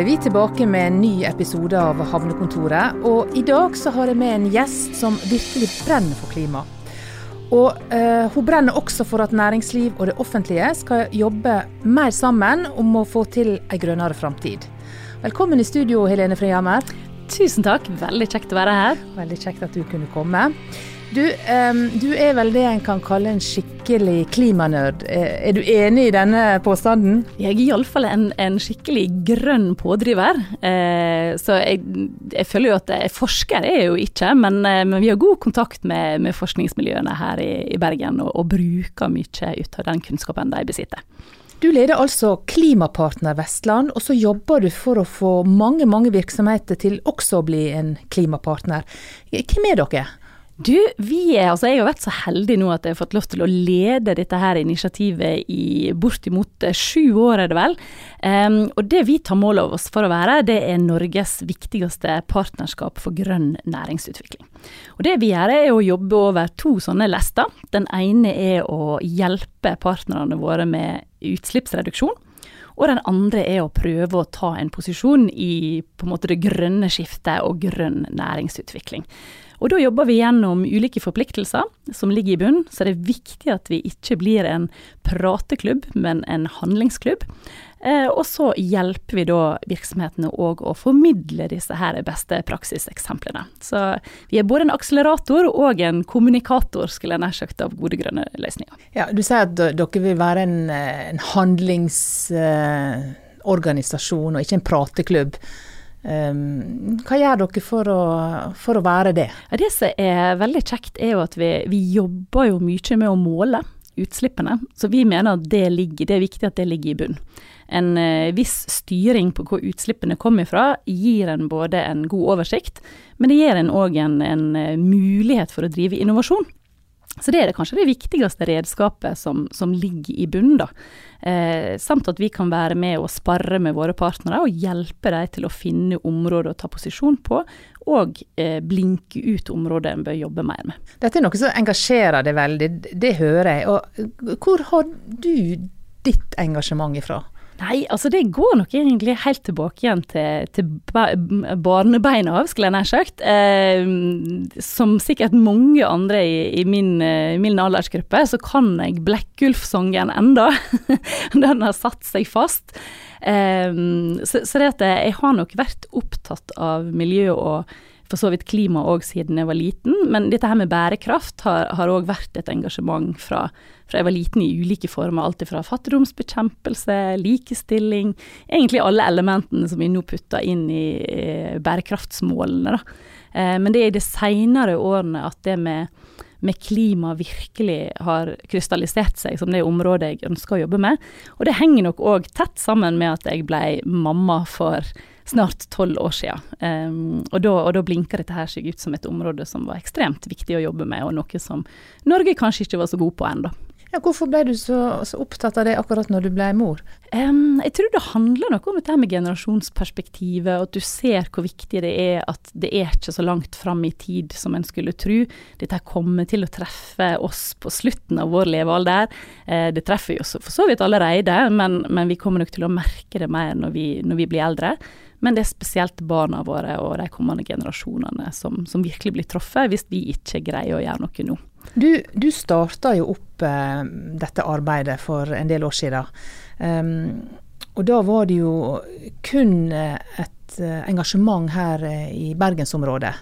er vi tilbake med en ny episode av Havnekontoret. Og i dag så har jeg med en gjest som virkelig brenner for klima. Og eh, hun brenner også for at næringsliv og det offentlige skal jobbe mer sammen om å få til ei grønnere framtid. Velkommen i studio, Helene Frihammer. Tusen takk, veldig kjekt å være her. Veldig kjekt at du kunne komme. Du, um, du, er vel det en kan kalle en skikkelig klimanerd. Er, er du enig i denne påstanden? Jeg er iallfall en, en skikkelig grønn pådriver. Eh, så jeg, jeg, føler jo at jeg forsker er jeg jo ikke, men, eh, men, vi har god kontakt med, med forskningsmiljøene her i, i Bergen, og, og, bruker mye ut av den kunnskapen de besitter. Du leder altså Klimapartner Vestland, og så jobber du for å få mange mange virksomheter til også å bli en klimapartner. Hvem er dere? Du, vi er, altså jeg har vært så heldig nå at jeg har fått lov til å lede dette her initiativet i bortimot eh, sju år, er det vel. Um, og det vi tar mål av oss for å være, det er Norges viktigste partnerskap for grønn næringsutvikling. Og det vi gjør er å jobbe over to sånne lester. Den ene er å hjelpe partnerne våre med utslippsreduksjon. Og den andre er å prøve å ta en posisjon i på en måte det grønne skiftet og grønn næringsutvikling. Og da jobber vi gjennom ulike forpliktelser som ligger i bunnen, så det er viktig at vi ikke blir en prateklubb, men en handlingsklubb. Eh, og så hjelper vi da virksomhetene òg å formidle disse her beste praksiseksemplene. Så vi er både en akselerator og en kommunikator, skulle jeg nær sagt, av gode grønne løsninger. Ja, Du sier at dere vil være en, eh, en handlingsorganisasjon og ikke en prateklubb. Um, hva gjør dere for å, for å være det? Det som er veldig kjekt, er jo at vi, vi, jobber jo mye med å måle utslippene. Så vi mener at det, ligger, det er viktig at det ligger i bunn. En uh, viss styring på hvor utslippene kommer fra, gir en både en god oversikt, men det gir en òg en, en uh, mulighet for å drive innovasjon. Så det er det kanskje det viktigste redskapet som, som ligger i bunnen, da. Eh, samt at vi kan være med og sparre med våre partnere og hjelpe dem til å finne områder å ta posisjon på, og eh, blinke ut områder en bør jobbe mer med. Dette er noe som engasjerer deg veldig, det hører jeg. Og hvor har du ditt engasjement ifra? Nei, altså det går nok egentlig helt tilbake igjen til, til barnebeina av, skulle jeg nær sagt. Eh, som sikkert mange andre i, i min, uh, min, aldersgruppe, så kan jeg Blekkulf-sangen enda. Den har satt seg fast. Eh, så, så, det at jeg har nok vært opptatt av miljø og for så vidt klima òg siden jeg var liten, men dette her med bærekraft har òg vært et engasjement fra, fra, jeg var liten i ulike former. Alt fra fattigdomsbekjempelse, likestilling, egentlig alle elementene som vi nå putter inn i bærekraftsmålene. Da. Eh, men det er i de seinere årene at det med med klima virkelig har krystallisert seg som det området jeg ønsker å jobbe med. Og det henger nok òg tett sammen med at jeg ble mamma for snart tolv år siden. Um, og, da, og da blinka dette her seg ut som et område som var ekstremt viktig å jobbe med, og noe som Norge kanskje ikke var så god på ennå. Ja, hvorfor ble du så, så, opptatt av det akkurat når du ble mor? Um, jeg tror det handler noe om dette med generasjonsperspektivet, og at du ser hvor viktig det er at det er ikke så langt fram i tid som en skulle tro. Dette kommer til å treffe oss på slutten av vår levealder. Uh, det treffer jo for så vidt allerede, men, men, vi kommer nok til å merke det mer når vi, når vi blir eldre. Men det er spesielt barna våre og de kommende generasjonene som, som virkelig blir truffet, hvis vi ikke greier å gjøre noe nå. Du, du starta jo opp eh, dette arbeidet for en del år siden. Um, og da var det jo kun eh, eh, engasjement her eh, i bergensområdet.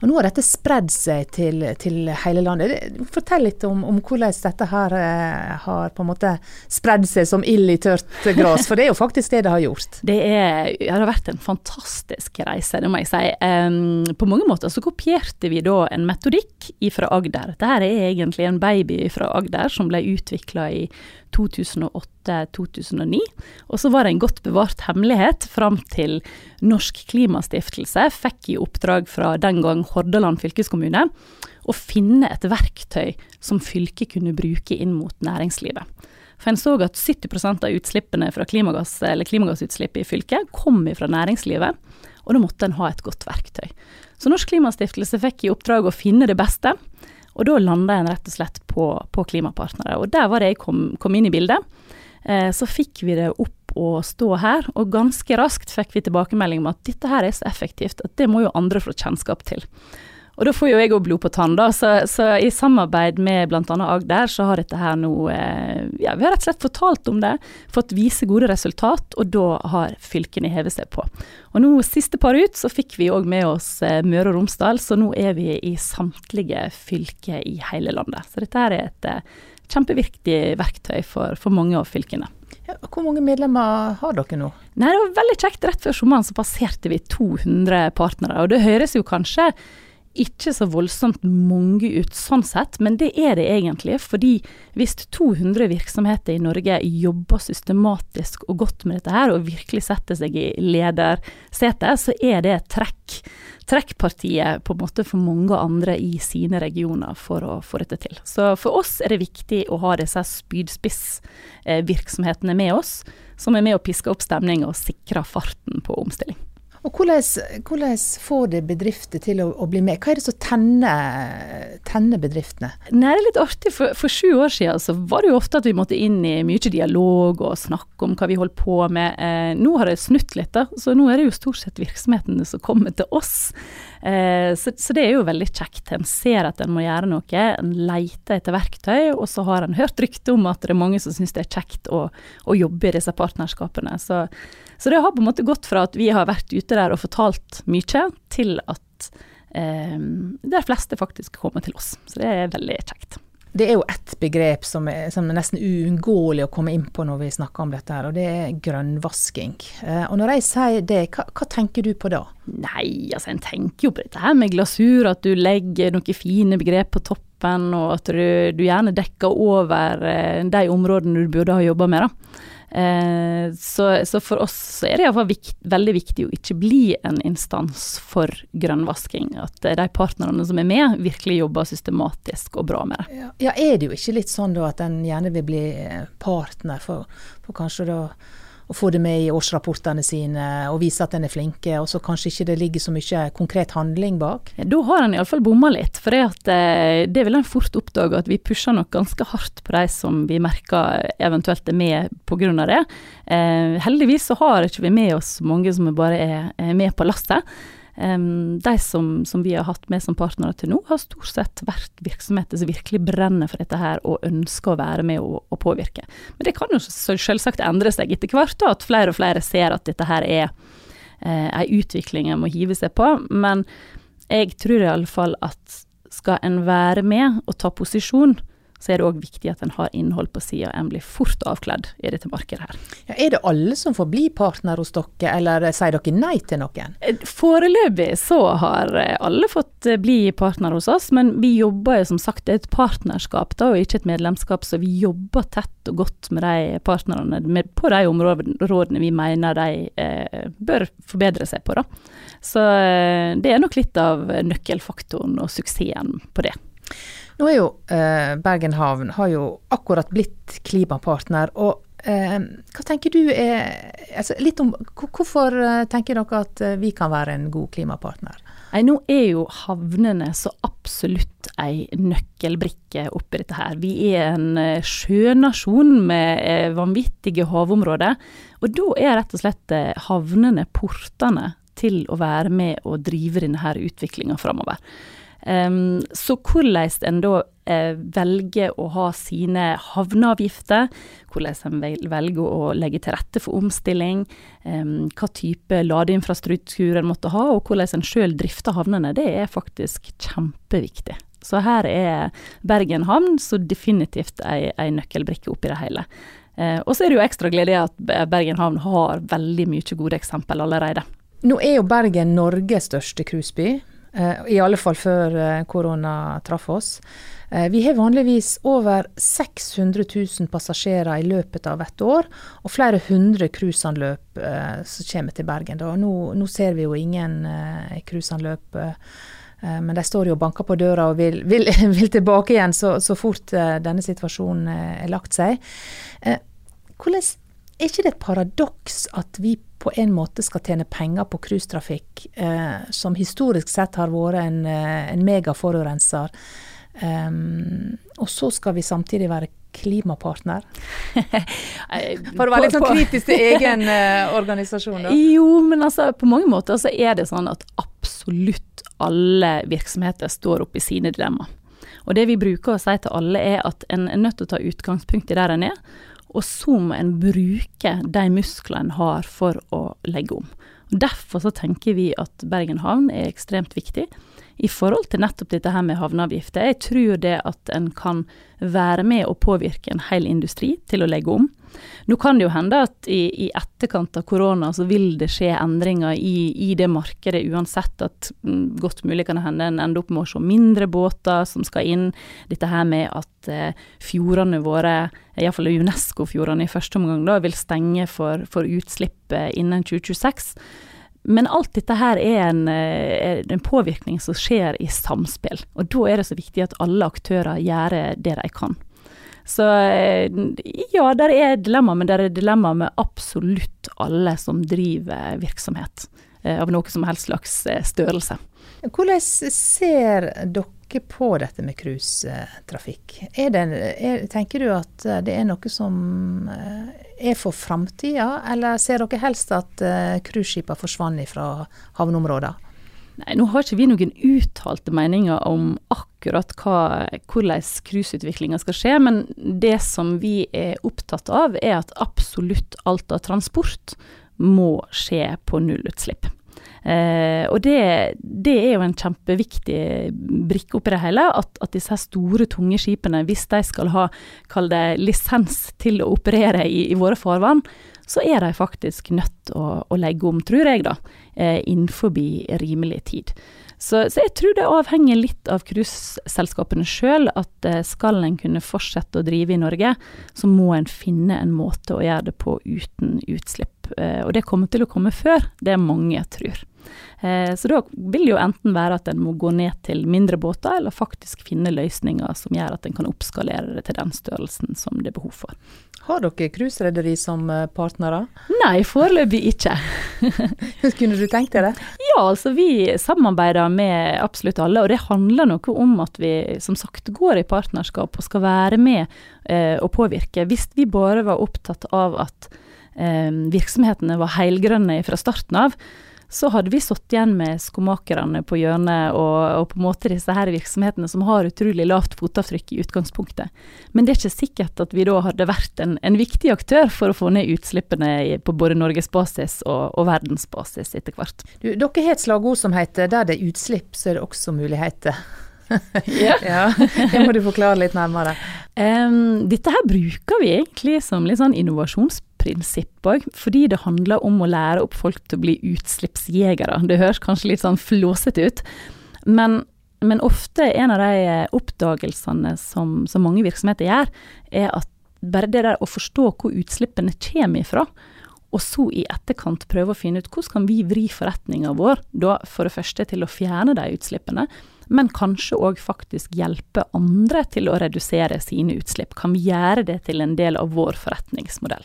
Og nå har dette spredd seg til, til hele landet. Fortell litt om, om, hvordan dette her eh, har på en måte spredd seg som ild i tørt gress, for det er jo faktisk det det har gjort. Det, er, det har vært en fantastisk reise, det må jeg si. Um, på mange måter så kopierte vi da en metodikk fra Agder. Dette er egentlig en baby fra Agder som ble utvikla i 2008-2009. Og så var det en godt bevart hemmelighet fram til Norsk Klimastiftelse fikk i oppdrag fra den gang Hordaland fylkeskommune å finne et verktøy som fylket kunne bruke inn mot næringslivet. For en så at 70% av utslippene fra klimagass, eller klimagassutslipp i fylket kom fra næringslivet, og da måtte en ha et godt verktøy. Så Norsk Klimastiftelse fikk i oppdrag å finne det beste, og da landa en rett og slett på, på, klimapartnere. Og der var det jeg kom, kom inn i bildet. Eh, så fikk vi det opp å stå her, og ganske raskt fikk vi tilbakemelding om at dette her er så effektivt at det må jo andre få kjennskap til. Og da får jo jeg òg blod på tann, da. Så, så, i samarbeid med bl.a. Agder, så har dette her nå eh, Ja, vi har rett og slett fortalt om det, fått vise gode resultat, og da har fylkene hevet seg på. Og nå siste par ut så fikk vi òg med oss eh, Møre og Romsdal, så nå er vi i samtlige fylker i hele landet. Så dette her er et kjempeviktig verktøy for, for mange av fylkene. Ja, hvor mange medlemmer har dere nå? Nei, Det var veldig kjekt. Rett før sommeren så passerte vi 200 partnere. Og det høres jo kanskje ikke så voldsomt mange ut sånn sett, men det er det egentlig. Fordi hvis 200 virksomheter i Norge jobber systematisk og godt med dette her, og virkelig setter seg i ledersetet, så er det et trekk. Trekkpartiet på en måte for mange andre i sine regioner for å få dette til. Så for oss er det viktig å ha disse spydspissvirksomhetene med oss, som er med å piske opp stemning og sikre farten på omstilling. Og hvordan, hvordan, får det bedrifter til å, å, bli med? Hva er det som tenner, tenner bedriftene? Nei, det er litt artig. For, for, sju år siden så var det jo ofte at vi måtte inn i mye dialog og snakke om hva vi holdt på med. Eh, nå har det snutt litt, da. Så nå er det jo stort sett virksomhetene som kommer til oss. Eh, så, så, det er jo veldig kjekt. En ser at en må gjøre noe. En leter etter verktøy, og så har en hørt rykte om at det er mange som syns det er kjekt å, å jobbe i disse partnerskapene. Så så det har på en måte gått fra at vi har vært ute der og fortalt mye, til at eh, de fleste faktisk kommer til oss. Så det er veldig kjekt. Det er jo ett begrep som er, som er, nesten uunngåelig å komme inn på når vi snakker om dette, her, og det er grønnvasking. Eh, og når jeg sier det, hva, hva, tenker du på da? Nei, altså en tenker jo på dette her med glasur, at du legger noen fine begrep på toppen, og at du, du gjerne dekker over eh, de områdene du burde ha jobba med, da. Eh, så, så, for oss så er det iallfall vikt, veldig viktig å ikke bli en instans for grønnvasking. At de partnerne som er med, virkelig jobber systematisk og bra med det. Ja, ja er det jo ikke litt sånn da at en gjerne vil bli partner for, for kanskje da å få det med i årsrapportene sine og vise at en er flinke, og så kanskje ikke det ligger så mye konkret handling bak? Da har en iallfall bomma litt. For det, at, eh, det vil en fort oppdage at vi pusher nok ganske hardt på de som vi merker eventuelt er med pga. det. Eh, heldigvis så har ikke vi med oss mange som bare er med på lastet. De som, som, vi har hatt med som partnere til nå, har stort sett vært virksomheter som virkelig brenner for dette her og ønsker å være med og, og påvirke. Men det kan jo selvsagt endre seg etter hvert, og at flere og flere ser at dette her er eh, utvikling en må hive seg på. Men jeg tror iallfall at skal en være med og ta posisjon, så er det òg viktig at en har innhold på sida. En blir fort avkledd i dette markedet her. Ja, er det alle som får bli partner hos dere, eller sier dere nei til noen? Eh, foreløpig så har eh, alle fått eh, bli partner hos oss, men vi jobber jo som sagt, det er et partnerskap da, og ikke et medlemskap, så vi jobber tett og godt med de partnerne med, på de områdene vi mener de eh, bør forbedre seg på. da. Så det er nok litt av nøkkelfaktoren og suksessen på det. Nå er jo eh, Bergen havn har jo akkurat blitt klimapartner. og eh, hva tenker du er altså litt om, Hvorfor eh, tenker dere at eh, vi kan være en god klimapartner? Nei, Nå er jo havnene så absolutt ei nøkkelbrikke oppi dette her. Vi er en sjønasjon med vanvittige havområder. Og da er rett og slett havnene portene til å være med og drive denne utviklinga framover. Um, så hvordan en da eh, velger å ha sine havneavgifter, hvordan en velger å legge til rette for omstilling, um, hva type ladeinfrastruktur en måtte ha, og hvordan en sjøl drifter havnene, det er faktisk kjempeviktig. Så her er Bergen havn så definitivt ei, ei nøkkelbrikke oppi det hele. Uh, og så er det jo ekstra glede at Bergen havn har veldig mye gode eksempel allerede. Nå er jo Bergen Norges største cruiseby. Eh, I alle fall før eh, korona traff oss. Eh, vi har vanligvis over 600 000 passasjerer i løpet av et år, og flere hundre cruiseanløp som kommer til Bergen. Nå, nå, ser vi jo ingen cruiseanløp, men de står jo og banker på døra og vil, vil, vil tilbake igjen så, så, fort denne situasjonen er lagt seg. Hvordan, er ikke det et paradoks at vi på en måte skal tjene penger på cruisetrafikk, eh, som historisk sett har vært en, eh, en megaforurenser. Um, og så skal vi samtidig være klimapartner? For å være litt sånn kritisk til egen uh, organisasjon, da. Jo, men altså på mange måter så er det sånn at absolutt alle virksomheter står oppe i sine dilemmaer. Og det vi bruker å si til alle er at en er nødt til å ta utgangspunkt i der en er, og så må en bruke de musklene en har for å legge om. Derfor så tenker vi at Bergen havn er ekstremt viktig i forhold til nettopp dette her med havneavgifter. Jeg tror det at en kan være med og påvirke en hel industri til å legge om. Nå kan det jo hende at i, i etterkant av korona så vil det skje endringer i, i det markedet uansett. At mm, godt mulig kan det hende en ender opp med å se mindre båter som skal inn. Dette her med at eh, fjordene våre, iallfall UNESCO-fjordene i første omgang, da, vil stenge for, for utslipp eh, innen 2026. Men alt dette her er en, eh, en, påvirkning som skjer i samspill. Og da er det så viktig at alle aktører gjør det de kan. Så eh, ja, der er dilemma, men det er dilemma med absolutt alle som driver virksomhet. Eh, av noe som helst slags størrelse. Hvordan ser dere på dette med cruisetrafikk? Tenker du at det er noe som er for framtida, eller ser dere helst at cruiseskipene forsvant fra havneområder? Nei, Nå har ikke vi noen uttalte meninger om akkurat hva, hvordan cruiseutviklinga skal skje, men det som vi er opptatt av, er at absolutt alt av transport må skje på nullutslipp. Eh, og det, det, er jo en kjempeviktig brikke oppi det hele, at, at, disse store, tunge skipene, hvis de skal ha, kall det lisens til å operere i, i våre farvann, så er de faktisk nødt til å, å, legge om, tror jeg, da, eh, innenfor rimelig tid. Så, så, jeg tror det avhenger litt av cruiseselskapene sjøl, at eh, skal en kunne fortsette å drive i Norge, så må en finne en måte å gjøre det på uten utslipp. Eh, og det kommer til å komme før det mange tror. Eh, så da vil det jo enten være at en må gå ned til mindre båter, eller faktisk finne løsninger som gjør at en kan oppskalere det til den størrelsen som det er behov for. Har dere cruiserederi som eh, partnere? Nei, foreløpig ikke. Kunne du tenkt deg det? Ja, altså vi samarbeider med absolutt alle. Og det handler noe om at vi som sagt går i partnerskap og skal være med eh, og påvirke. Hvis vi bare var opptatt av at virksomhetene var heilgrønne fra starten av, så hadde vi sittet igjen med skomakerne på hjørnet og, og, på en måte disse her virksomhetene som har utrolig lavt fotavtrykk i utgangspunktet. Men det er ikke sikkert at vi da hadde vært en, en viktig aktør for å få ned utslippene på både norgesbasis og, og verdensbasis etter hvert. Du, dere har et slagord som heter 'der det er utslipp, så er det også muligheter'. ja. ja. Det må du forklare litt nærmere. Um, dette her bruker vi egentlig som litt sånn innovasjons prinsipp òg, fordi det handler om å lære opp folk til å bli utslippsjegere. Det høres kanskje litt sånn flåsete ut, men, men, ofte en av de oppdagelsene som, som, mange virksomheter gjør, er at bare det der å forstå hvor utslippene kommer ifra, og så i etterkant prøve å finne ut hvordan kan vi vri forretninga vår, da for det første til å fjerne de utslippene, men kanskje òg faktisk hjelpe andre til å redusere sine utslipp. Kan vi gjøre det til en del av vår forretningsmodell?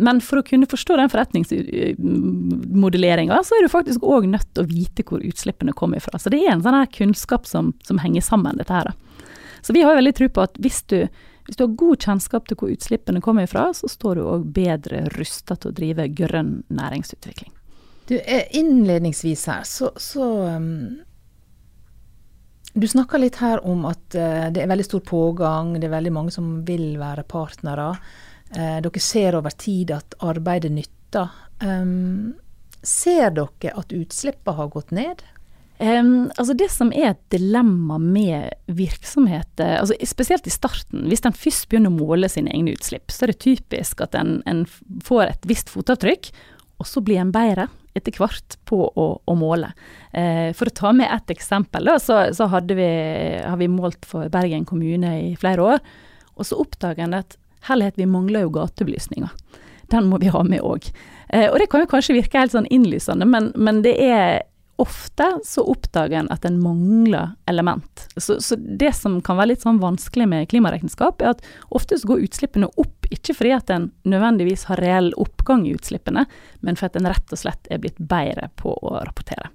Men for å kunne forstå den forretningsmodelleringa, så er du faktisk òg nødt til å vite hvor utslippene kommer fra. Så det er en sånn her kunnskap som, som henger sammen, dette her. Så vi har veldig tro på at hvis du, hvis du har god kjennskap til hvor utslippene kommer fra, så står du òg bedre rusta til å drive grønn næringsutvikling. Du, eh, innledningsvis her, så, så um, Du snakka litt her om at uh, det er veldig stor pågang, det er veldig mange som vil være partnere. Eh, dere ser over tid at arbeidet nytter. Um, ser dere at utslippene har gått ned? Um, altså det som er et dilemma med virksomheter, altså spesielt i starten, hvis en først begynner å måle sine egne utslipp, så er det typisk at en, en får et visst fotavtrykk, og så blir en bedre etter hvert på å, å måle. Eh, for å ta med ett eksempel, da, så, så vi, har vi målt for Bergen kommune i flere år. Og så oppdager en at Herlighet, vi mangler jo gatebelysninga. Den må vi ha med òg. Eh, og det kan jo kanskje virke helt sånn innlysende, men, men det er ofte så oppdager en at en mangler element. Så, så, det som kan være litt sånn vanskelig med klimaregnskap, er at ofte så går utslippene opp, ikke fordi at en nødvendigvis har reell oppgang i utslippene, men for at en rett og slett er blitt bedre på å rapportere.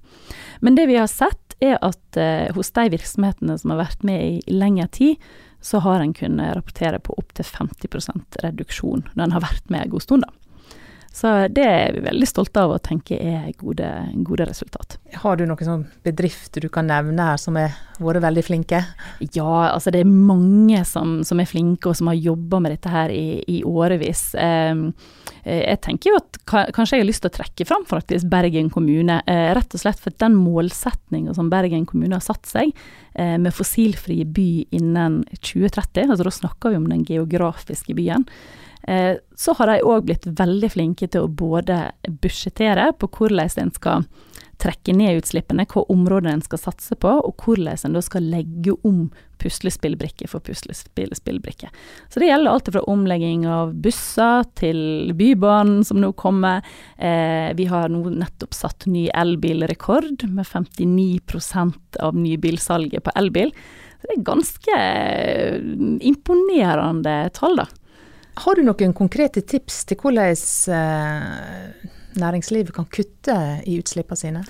Men det vi har sett, er at eh, hos de virksomhetene som har vært med i lengre tid, så har en kunnet rapportere på opptil 50 reduksjon når en har vært med en god stund. da. Så det er vi veldig stolte av å tenke er gode, gode resultat. Har du noen sånn bedrifter du kan nevne her som har vært veldig flinke? Ja, altså det er mange som, som er flinke og som har jobba med dette her i, i årevis. Eh, jeg tenker jo at kanskje jeg har lyst til å trekke fram faktisk Bergen kommune. Eh, rett og slett for den målsetninga som Bergen kommune har satt seg eh, med fossilfri by innen 2030, altså da snakker vi om den geografiske byen. Eh, så har de òg blitt veldig flinke til å både budsjettere på hvordan en skal trekke ned utslippene, hva områder en skal satse på, og hvordan en da skal legge om puslespillbrikke for puslespillbrikke. Så det gjelder alt fra omlegging av busser til Bybanen som nå kommer. Eh, vi har nå nettopp satt ny elbilrekord med 59% av nybilsalget på elbil. Så det er ganske imponerende tall, da. Har du noen konkrete tips til hvordan eh, næringslivet kan kutte i utslippene sine?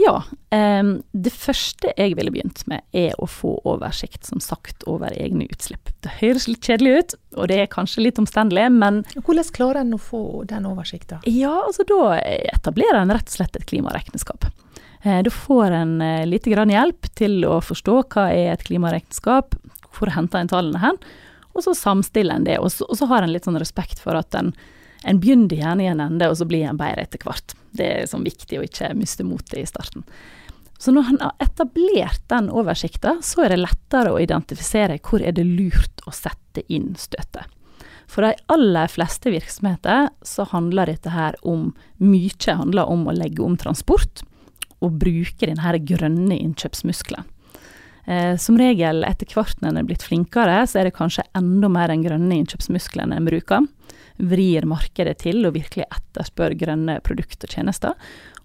Ja. Um, det første jeg ville begynt med, er å få oversikt, som sagt, over egne utslipp. Det høres litt kjedelig ut, og det er kanskje litt omstendelig, men Hvordan klarer en å få den oversikten? Ja, altså da etablerer en rett og slett et klimaregnskap. Uh, da får en uh, lite grann hjelp til å forstå hva er et klimaregnskap, hvor henter en tallene hen, og så samstiller en det, og så, og så har en litt sånn respekt for at en, en begynner gjerne i en ende, og så blir en bedre etter hvert. Det er sånn viktig å ikke miste motet i starten. Så når han har etablert den oversikten, så er det lettere å identifisere hvor er det lurt å sette inn støtet. For de aller fleste virksomheter så handler dette her om Mye handler om å legge om transport og bruke denne grønne innkjøpsmuskelen. Eh, som regel etter hvert når en er blitt flinkere, så er det kanskje enda mer den grønne innkjøpsmuskelen en bruker. Vrir markedet til og virkelig etterspør grønne produkter og tjenester.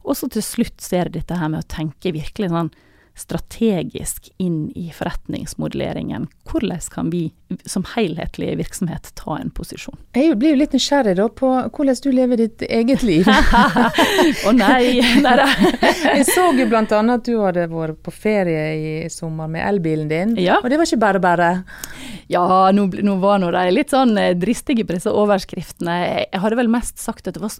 Og så til slutt så er det dette her med å tenke virkelig sånn strategisk inn i forretningsmodelleringen. Hvordan kan vi som helhetlig virksomhet ta en posisjon? Jeg blir jo litt nysgjerrig da på hvordan du lever ditt eget liv. Å oh, nei, nei da. Jeg så jo bl.a. at du hadde vært på ferie i sommer med elbilen din, ja. og det var ikke bare bare? Ja, nå, nå var nå de litt sånn eh, dristige på disse overskriftene. Jeg hadde vel mest sagt at det var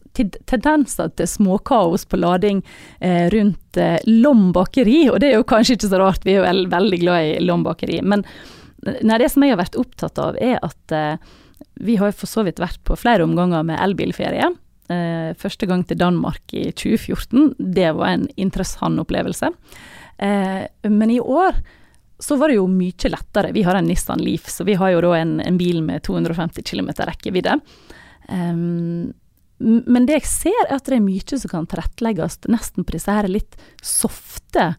tendenser til småkaos på lading eh, rundt eh, Lom bakeri, og det er jo kanskje ikke så rart, vi er jo veldig glad i Lom. Men nei, det som jeg har vært opptatt av, er at eh, vi har for så vidt vært på flere omganger med elbilferie. Eh, første gang til Danmark i 2014. Det var en interessant opplevelse. Eh, men i år så var det jo mye lettere. Vi har en Nissan Leaf, så vi har jo da en, en bil med 250 km rekkevidde. Um, men det jeg ser, er at det er mye som kan tilrettelegges nesten på disse her litt softe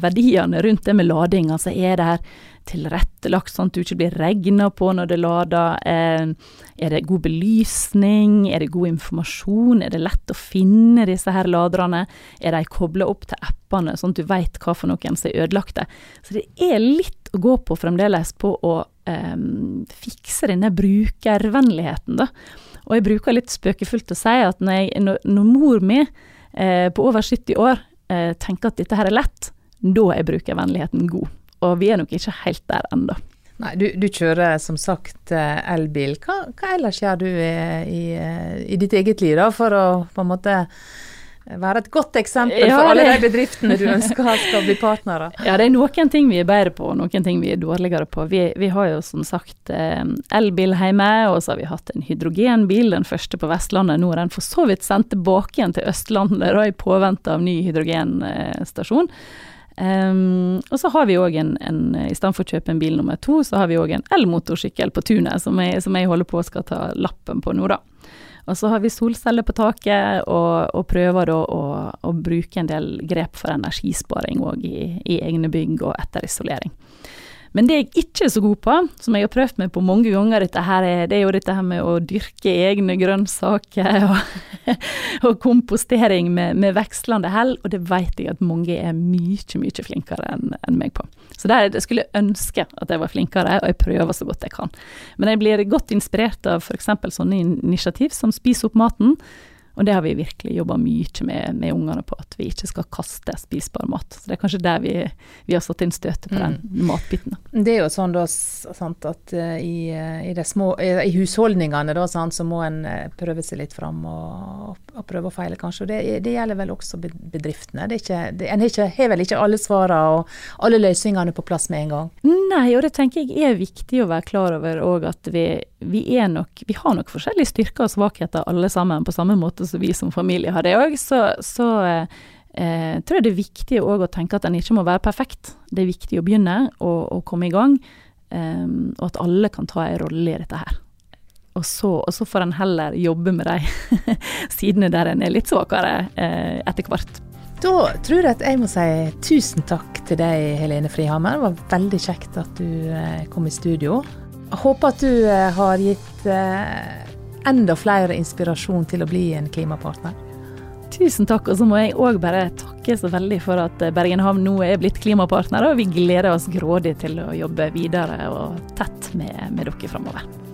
verdiene rundt det med lading. Altså er det her tilrettelagt sånn at du ikke blir regna på når det lader? Eh, er det god belysning? Er det god informasjon? Er det lett å finne disse her laderne? Er de kobla opp til appene, sånn at du veit hva for noen som er ødelagte? Så det er litt å gå på fremdeles på å eh, fikse denne brukervennligheten, da. Og jeg bruker litt spøkefullt å si at når, jeg, når mor mi eh, på over 70 år eh, tenker at dette her er lett, da er brukervennligheten god. Og vi er nok ikke helt der ennå. Nei, du, du, kjører som sagt eh, elbil. Hva, hva ellers gjør du i, i, eh, i, ditt eget liv da, for å på en måte være et godt eksempel ja, for alle de bedriftene du ønsker skal bli partnere? Ja, det er noen ting vi er bedre på, og noen ting vi er dårligere på. Vi, vi har jo som sagt eh, elbil hjemme, og så har vi hatt en hydrogenbil, den første på Vestlandet. Nå er den for så vidt sendt tilbake igjen til Østlandet da, i påvente av ny hydrogenstasjon. Um, og så har vi òg en, en, for å kjøpe en bil nummer to, så har vi òg en elmotorsykkel på tunet som jeg, som jeg holder på skal ta lappen på nå, da. Og så har vi solceller på taket, og, og prøver da å, å, bruke en del grep for energisparing òg i, i, egne bygg og etterisolering. Men det jeg ikke er så god på, som jeg har prøvd meg på mange ganger, er, det er jo dette her med å dyrke egne grønnsaker og, og kompostering med, med, vekslende hell, og det vet jeg at mange er mye, mye flinkere enn en meg på. Så der, jeg skulle ønske at jeg var flinkere, og jeg prøver så godt jeg kan. Men jeg blir godt inspirert av f.eks. sånne initiativ som Spis opp maten. Og det har vi virkelig jobba mye med, med ungene på, at vi ikke skal kaste spisbar mat. Så det er kanskje der vi, vi har satt inn støtet på den Mm. matbiten. Det er jo sånn da, sant, at eh, i, eh, i, små, eh, i husholdningene da, sant, så må en eh, prøve seg litt fram og, og prøve og feile, kanskje. Og det, det gjelder vel også bedriftene. Det ikke, det, en har vel ikke alle svarene og alle løsningene på plass med en gang. Nei, og det tenker jeg er viktig å være klar over òg, at vi, vi er nok Vi har nok forskjellige styrker og svakheter alle sammen, på samme måte som vi som familie har det òg. Så, så eh, tror jeg det er viktig å tenke at en ikke må være perfekt. Det er viktig å begynne og komme i gang, eh, og at alle kan ta en rolle i dette her. Og så, og så får en heller jobbe med de sidene der en er litt svakere eh, etter hvert. Da tror jeg at jeg må si tusen takk til deg, Helene Frihammer. Det var veldig kjekt at du eh, kom i studio. Jeg håper at du eh, har gitt eh, enda flere inspirasjon til å bli en klimapartner. Tusen takk, og så må jeg òg bare takke så veldig for at Bergen Havn nå er blitt klimapartner, og vi gleder oss grådig til å jobbe videre og tett med, med dere framover.